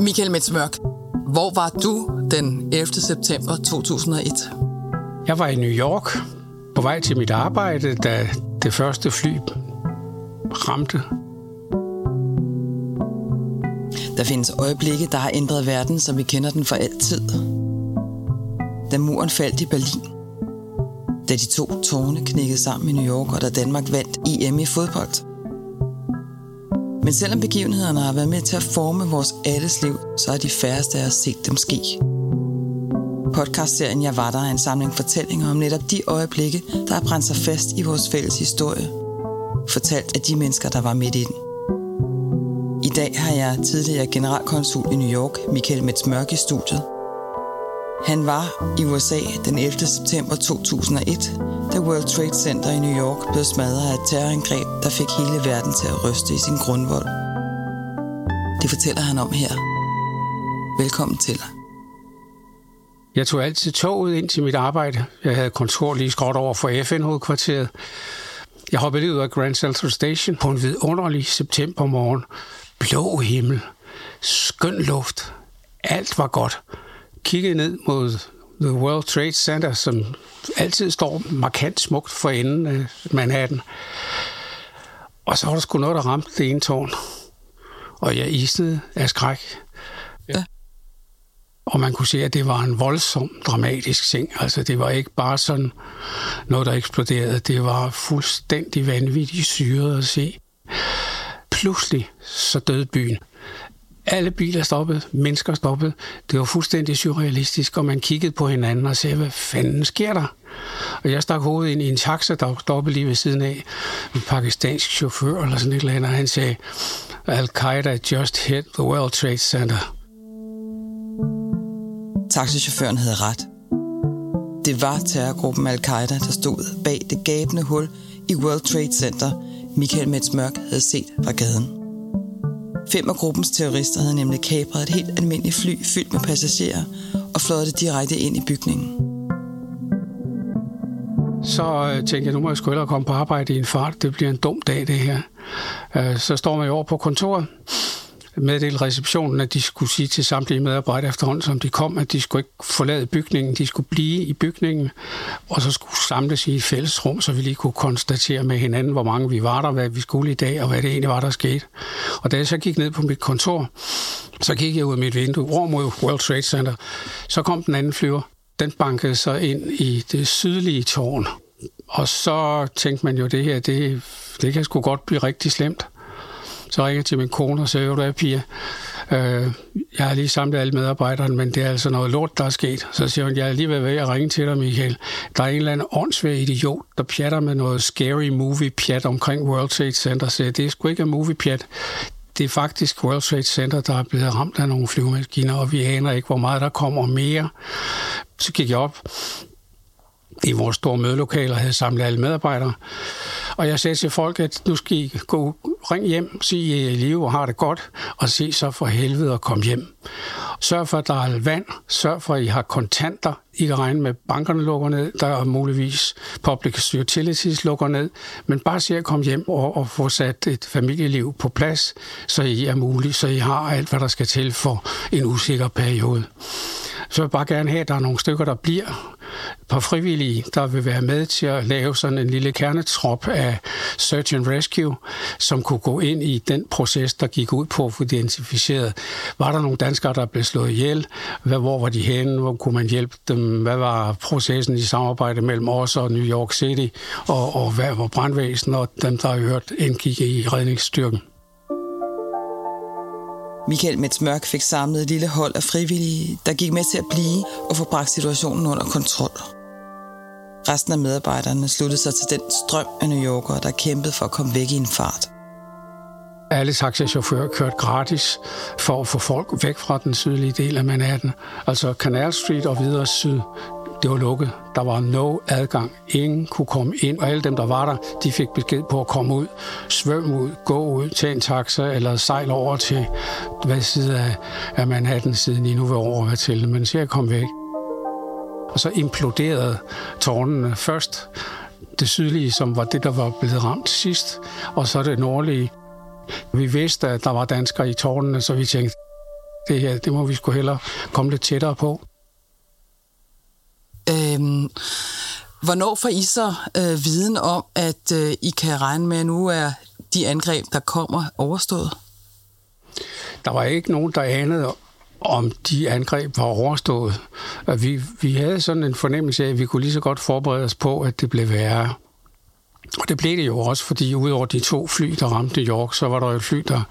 Michael Metsmørk, hvor var du den 11. september 2001? Jeg var i New York på vej til mit arbejde, da det første fly ramte. Der findes øjeblikke, der har ændret verden, som vi kender den for altid. Da muren faldt i Berlin. Da de to tårne knækkede sammen i New York, og da Danmark vandt EM i fodbold. Men selvom begivenhederne har været med til at forme vores alles liv, så er de færreste af os set dem ske. Podcastserien Jeg var der er en samling fortællinger om netop de øjeblikke, der har brændt sig fast i vores fælles historie. Fortalt af de mennesker, der var midt i den. I dag har jeg tidligere generalkonsul i New York, Michael Metz Mørk, i studiet. Han var i USA den 11. september 2001, da World Trade Center i New York blev smadret af et terrorangreb, der fik hele verden til at ryste i sin grundvold. Det fortæller han om her. Velkommen til. Jeg tog altid toget ind til mit arbejde. Jeg havde kontor lige skråt over for FN-hovedkvarteret. Jeg hoppede lige ud af Grand Central Station på en vidunderlig septembermorgen. Blå himmel, skøn luft, alt var godt. Kiggede ned mod The World Trade Center, som altid står markant smukt for enden af Manhattan. Og så var der sgu noget, der ramte det ene tårn. Og jeg isnede af skræk. Ja. Og man kunne se, at det var en voldsom, dramatisk ting. Altså, det var ikke bare sådan noget, der eksploderede. Det var fuldstændig vanvittigt syret at se. Pludselig så døde byen. Alle biler stoppede, mennesker stoppede. Det var fuldstændig surrealistisk, og man kiggede på hinanden og sagde, hvad fanden sker der? Og jeg stak hovedet ind i en taxa, der stoppede lige ved siden af. En pakistansk chauffør eller sådan et eller andet. Han sagde, Al-Qaida just hit the World Trade Center. Taxichaufføren havde ret. Det var terrorgruppen Al-Qaida, der stod bag det gabende hul i World Trade Center, Michael Metz Mørk havde set fra gaden. Fem af gruppens terrorister havde nemlig kapret et helt almindeligt fly fyldt med passagerer og fløjet det direkte ind i bygningen. Så øh, tænkte jeg, nu må jeg sgu komme på arbejde i en fart. Det bliver en dum dag, det her. Øh, så står man jo over på kontoret meddelte receptionen, at de skulle sige til samtlige medarbejdere efterhånden, som de kom, at de skulle ikke forlade bygningen, de skulle blive i bygningen, og så skulle samles i et fællesrum, så vi lige kunne konstatere med hinanden, hvor mange vi var der, hvad vi skulle i dag, og hvad det egentlig var, der skete. Og da jeg så gik ned på mit kontor, så gik jeg ud af mit vindue over mod World Trade Center. Så kom den anden flyver. Den bankede sig ind i det sydlige tårn. Og så tænkte man jo, det her, det, det kan sgu godt blive rigtig slemt. Så ringer jeg til min kone og siger, du er Pia, øh, jeg har lige samlet alle medarbejderne, men det er altså noget lort, der er sket. Så siger hun, jeg er lige ved at ringe til dig, Michael. Der er en eller anden åndssvær idiot, der pjatter med noget scary movie pjat omkring World Trade Center. Så det er sgu ikke en movie pjat det er faktisk World Trade Center, der er blevet ramt af nogle flyvemaskiner, og vi aner ikke, hvor meget der kommer mere. Så gik jeg op i vores store mødelokaler havde samlet alle medarbejdere. Og jeg sagde til folk, at nu skal I gå, ring hjem, sig, at I lever live og har det godt, og se så for helvede at komme hjem. Sørg for, at der er vand. Sørg for, at I har kontanter. I kan regne med, at bankerne lukker ned. Der er muligvis public utilities lukker ned. Men bare se at komme hjem og, og få sat et familieliv på plads, så I er muligt, så I har alt, hvad der skal til for en usikker periode. Så jeg bare gerne have, at der er nogle stykker, der bliver på frivillige, der vil være med til at lave sådan en lille kernetrop af search and rescue, som kunne gå ind i den proces, der gik ud på at få identificeret. Var der nogle danskere, der blev slået ihjel? Hvad, hvor var de henne? Hvor kunne man hjælpe dem? Hvad var processen i samarbejde mellem os og New York City? Og, og hvad var brandvæsen og dem, der har hørt indgik i redningsstyrken? Michael Mets Mørk fik samlet et lille hold af frivillige, der gik med til at blive og få bragt situationen under kontrol. Resten af medarbejderne sluttede sig til den strøm af New Yorkere, der kæmpede for at komme væk i en fart. Alle taxachauffører kørte gratis for at få folk væk fra den sydlige del af Manhattan, altså Canal Street og videre syd. Det var lukket. Der var no adgang. Ingen kunne komme ind, og alle dem, der var der, de fik besked på at komme ud, svømme ud, gå ud, tage en taxa eller sejle over til hvad side af, af Manhattan, siden I nu vil over til. Men så jeg kom væk. Og så imploderede tårnene først det sydlige, som var det, der var blevet ramt sidst, og så det nordlige. Vi vidste, at der var danskere i tårnene, så vi tænkte, det her, det må vi sgu hellere komme lidt tættere på. Øhm, hvornår får I så øh, viden om, at øh, I kan regne med, at nu er de angreb, der kommer, overstået? Der var ikke nogen, der anede, om de angreb var overstået. Vi, vi havde sådan en fornemmelse af, at vi kunne lige så godt forberede os på, at det blev værre. Og det blev det jo også, fordi udover de to fly, der ramte New York, så var der et fly, der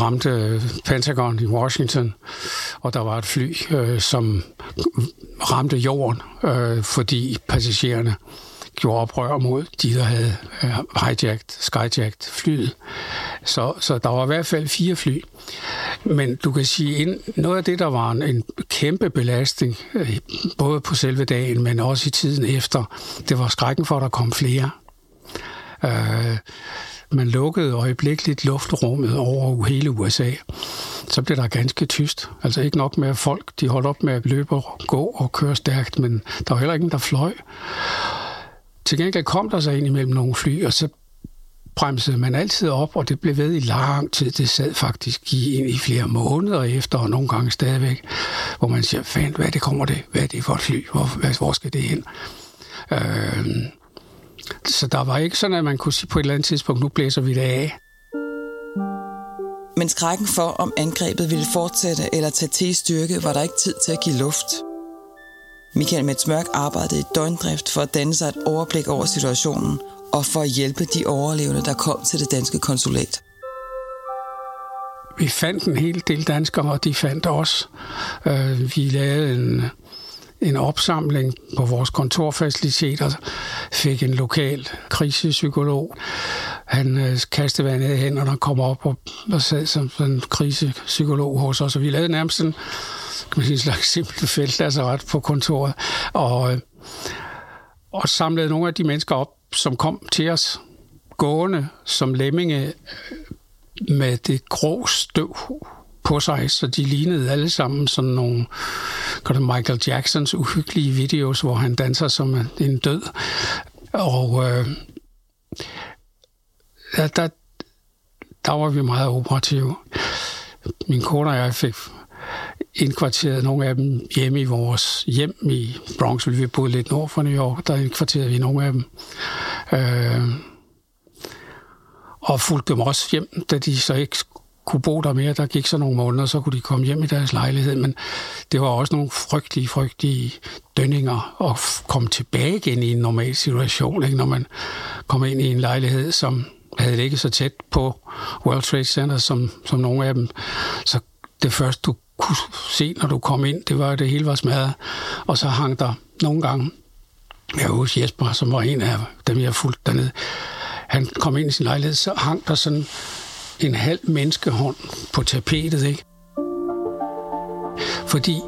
ramte øh, Pentagon i Washington, og der var et fly, øh, som ramte jorden, øh, fordi passagererne gjorde oprør mod de, der havde øh, hijacked, skyjacked flyet. Så, så der var i hvert fald fire fly. Men du kan sige, noget af det, der var en, en kæmpe belastning, øh, både på selve dagen, men også i tiden efter, det var skrækken for, at der kom flere. Øh, man lukkede øjeblikkeligt luftrummet over hele USA. Så blev der ganske tyst. Altså ikke nok med, at folk de holdt op med at løbe og gå og køre stærkt, men der var heller ingen, der fløj. Til gengæld kom der så ind imellem nogle fly, og så bremsede man altid op, og det blev ved i lang tid. Det sad faktisk i, i flere måneder efter, og nogle gange stadigvæk, hvor man siger, fandt, hvad det kommer det? Hvad er det for et fly? Hvor, hvor skal det hen? Øh, så der var ikke sådan, at man kunne sige på et eller andet tidspunkt, nu blæser vi det af. Men skrækken for, om angrebet ville fortsætte eller tage til i styrke, var der ikke tid til at give luft. Michael Metsmørk arbejdede i døgndrift for at danne sig et overblik over situationen og for at hjælpe de overlevende, der kom til det danske konsulat. Vi fandt en hel del danskere, og de fandt os. Øh, vi lavede en, en opsamling på vores kontorfaciliteter, fik en lokal krisepsykolog. Han øh, kastede vandet i hænderne og kom op og, og sad som en krisepsykolog hos os, og vi lavede nærmest en kan man sige, en slags simpelt feltlasseret på kontoret, og, øh, og samlede nogle af de mennesker op, som kom til os gående som lemminge øh, med det grå støv på sig, så de lignede alle sammen sådan nogle det Michael Jacksons uhyggelige videos, hvor han danser som en død. Og øh, ja, der, der var vi meget operative. Min kone og jeg fik indkvarteret nogle af dem hjemme i vores hjem i Bronx, vi boede lidt nord for New York, der indkvarterede vi nogle af dem. Øh, og fulgte dem også hjem, da de så ikke kunne bo der mere. Der gik så nogle måneder, så kunne de komme hjem i deres lejlighed, men det var også nogle frygtelige, frygtelige dønninger at komme tilbage igen i en normal situation, ikke? når man kommer ind i en lejlighed, som havde ligget så tæt på World Trade Center, som, som nogle af dem. Så det første, du kunne se, når du kom ind, det var, at det hele var smadret. Og så hang der nogle gange, jeg husker Jesper, som var en af dem, jeg fulgte dernede, han kom ind i sin lejlighed, så hang der sådan en halv menneskehånd på tapetet, ikke? Fordi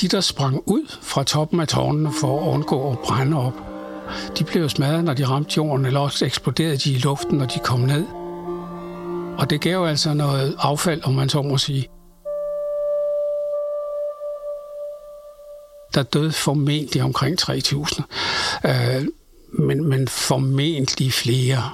de, der sprang ud fra toppen af tårnene for at undgå at brænde op, de blev smadret, når de ramte jorden, eller også eksploderede de i luften, når de kom ned. Og det gav altså noget affald, om man så må sige. Der døde formentlig omkring 3.000, øh, men, men formentlig flere.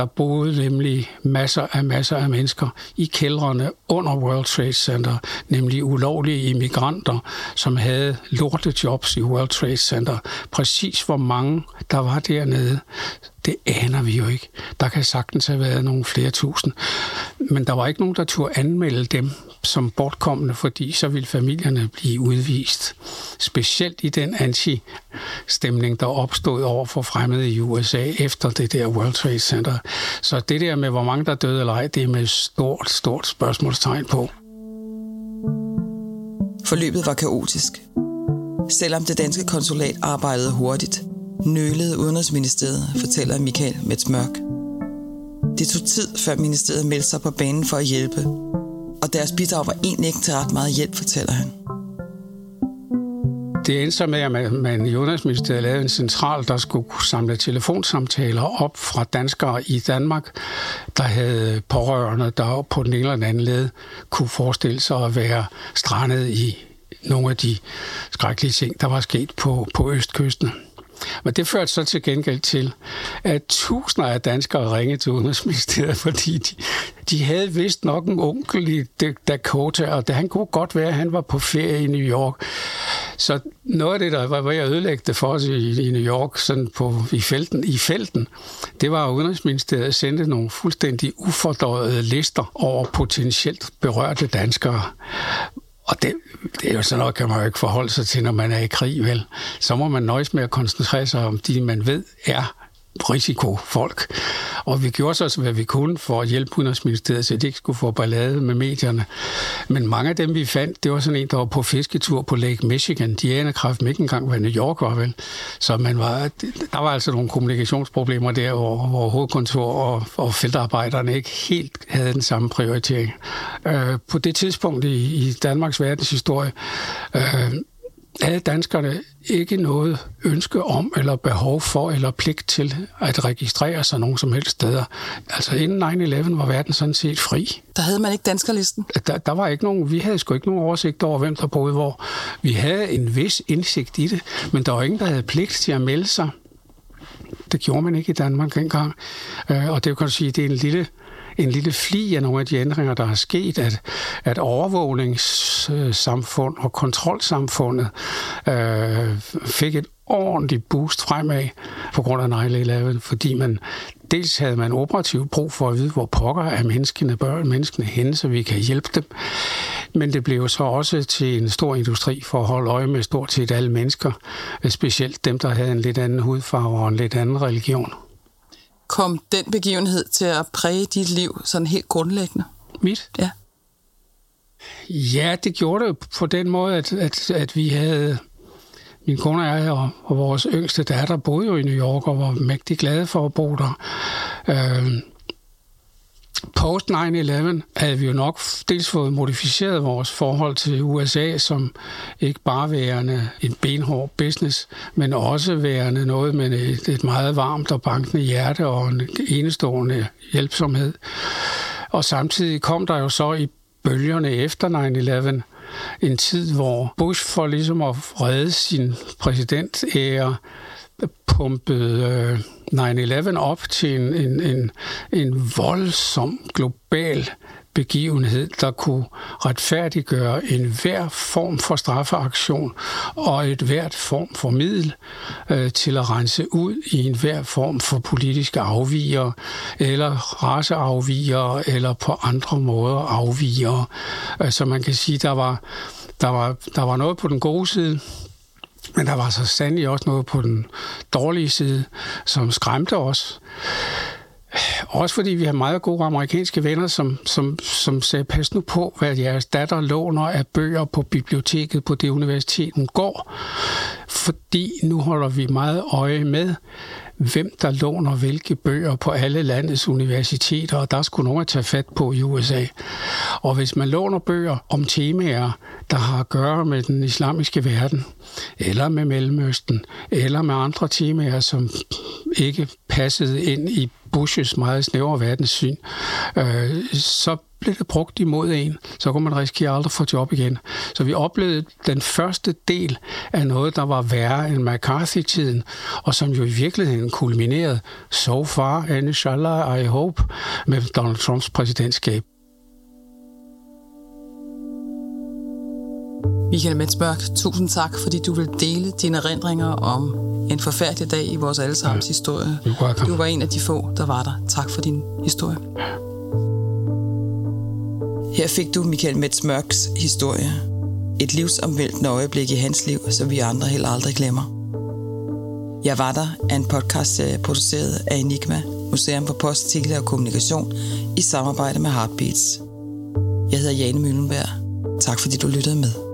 Der boede nemlig masser af masser af mennesker i kældrene under World Trade Center, nemlig ulovlige immigranter, som havde lortejobs i World Trade Center. Præcis hvor mange der var dernede, det aner vi jo ikke. Der kan sagtens have været nogle flere tusind. Men der var ikke nogen, der turde anmelde dem som bortkommende, fordi så ville familierne blive udvist. Specielt i den anti-stemning, der opstod over for fremmede i USA efter det der World Trade Center. Så det der med, hvor mange der døde eller ej, det er med stort, stort spørgsmålstegn på. Forløbet var kaotisk. Selvom det danske konsulat arbejdede hurtigt, nølede Udenrigsministeriet, fortæller Michael Metsmørk. Det tog tid, før ministeriet meldte sig på banen for at hjælpe, og deres bidrag var egentlig ikke til ret meget hjælp, fortæller han. Det endte så med, at man i Udenrigsministeriet lavede en central, der skulle samle telefonsamtaler op fra danskere i Danmark, der havde pårørende, der på den ene eller anden led kunne forestille sig at være strandet i nogle af de skrækkelige ting, der var sket på, på Østkysten. Men det førte så til gengæld til, at tusinder af danskere ringede til Udenrigsministeriet, fordi de, de havde vist nok en onkel i Dakota, og det, han kunne godt være, at han var på ferie i New York. Så noget af det, der var ved at ødelægge det for os i, i New York, sådan på, i, felten, i felten, det var, at Udenrigsministeriet sendte nogle fuldstændig ufordøjede lister over potentielt berørte danskere. Og det, det er jo sådan noget, kan man jo ikke forholde sig til, når man er i krig, vel? Så må man nøjes med at koncentrere sig om de, man ved er risikofolk. Og vi gjorde så også, hvad vi kunne for at hjælpe Udenrigsministeriet, så de ikke skulle få ballade med medierne. Men mange af dem, vi fandt, det var sådan en, der var på fisketur på Lake Michigan. De aner kraft ikke engang, hvad New York var, vel? Så man var, der var altså nogle kommunikationsproblemer der, hvor, hvor hovedkontor og, og feltarbejderne ikke helt havde den samme prioritering. Øh, på det tidspunkt i, i Danmarks verdenshistorie, øh, havde danskerne ikke noget ønske om, eller behov for, eller pligt til at registrere sig nogen som helst steder. Altså inden 9-11 var verden sådan set fri. Der havde man ikke danskerlisten? Der, der var ikke nogen, vi havde sgu ikke nogen oversigt over, hvem der boede hvor. Vi havde en vis indsigt i det, men der var ingen, der havde pligt til at melde sig. Det gjorde man ikke i Danmark engang. Øh, og det kan du sige, det er en lille en lille fli af nogle af de ændringer, der er sket, at, at overvågningssamfund og kontrolsamfundet øh, fik et ordentligt boost fremad på grund af 9-11, fordi man dels havde man operativt brug for at vide, hvor pokker er menneskene, børn, menneskene henne, så vi kan hjælpe dem. Men det blev så også til en stor industri for at holde øje med stort set alle mennesker, øh, specielt dem, der havde en lidt anden hudfarve og en lidt anden religion kom den begivenhed til at præge dit liv sådan helt grundlæggende? Mit? Ja. Ja, det gjorde det på den måde, at, at, at vi havde... Min kone og jeg og, og vores yngste datter boede jo i New York og var mægtig glade for at bo der. Øh, post 9-11 havde vi jo nok dels fået modificeret vores forhold til USA som ikke bare værende en benhård business, men også værende noget med et, et meget varmt og bankende hjerte og en enestående hjælpsomhed. Og samtidig kom der jo så i bølgerne efter 9-11 en tid, hvor Bush for ligesom at redde sin præsidentære pumpede øh, 9-11 op til en, en, en, en voldsom global begivenhed, der kunne retfærdiggøre en hver form for straffeaktion og et hvert form for middel øh, til at rense ud i en hver form for politiske afviger eller raceafviger eller på andre måder afviger. Så altså man kan sige, der var, der var, der var noget på den gode side, men der var så sandelig også noget på den dårlige side, som skræmte os. Også fordi vi har meget gode amerikanske venner, som, som, som sagde, pas nu på, hvad jeres datter låner af bøger på biblioteket på det universitet, hun går. Fordi nu holder vi meget øje med, hvem der låner hvilke bøger på alle landets universiteter, og der skulle nogen tage fat på i USA. Og hvis man låner bøger om temaer, der har at gøre med den islamiske verden, eller med Mellemøsten, eller med andre temaer, som ikke passede ind i Bushes meget snævre verdenssyn, øh, så blev det brugt imod en, så kunne man risikere aldrig få job igen. Så vi oplevede den første del af noget, der var værre end McCarthy-tiden, og som jo i virkeligheden kulminerede so far, and inshallah, I hope, med Donald Trumps præsidentskab. Michael Metzberg, tusind tak, fordi du vil dele dine erindringer om en forfærdelig dag i vores allesammens ja, historie. Du var en af de få, der var der. Tak for din historie. Her fik du Michael Metz Mørks historie. Et livsomvæltende øjeblik i hans liv, som vi andre heller aldrig glemmer. Jeg var der er en podcast produceret af Enigma, Museum for Post, Tele og Kommunikation, i samarbejde med Heartbeats. Jeg hedder Jane Møllenberg. Tak fordi du lyttede med.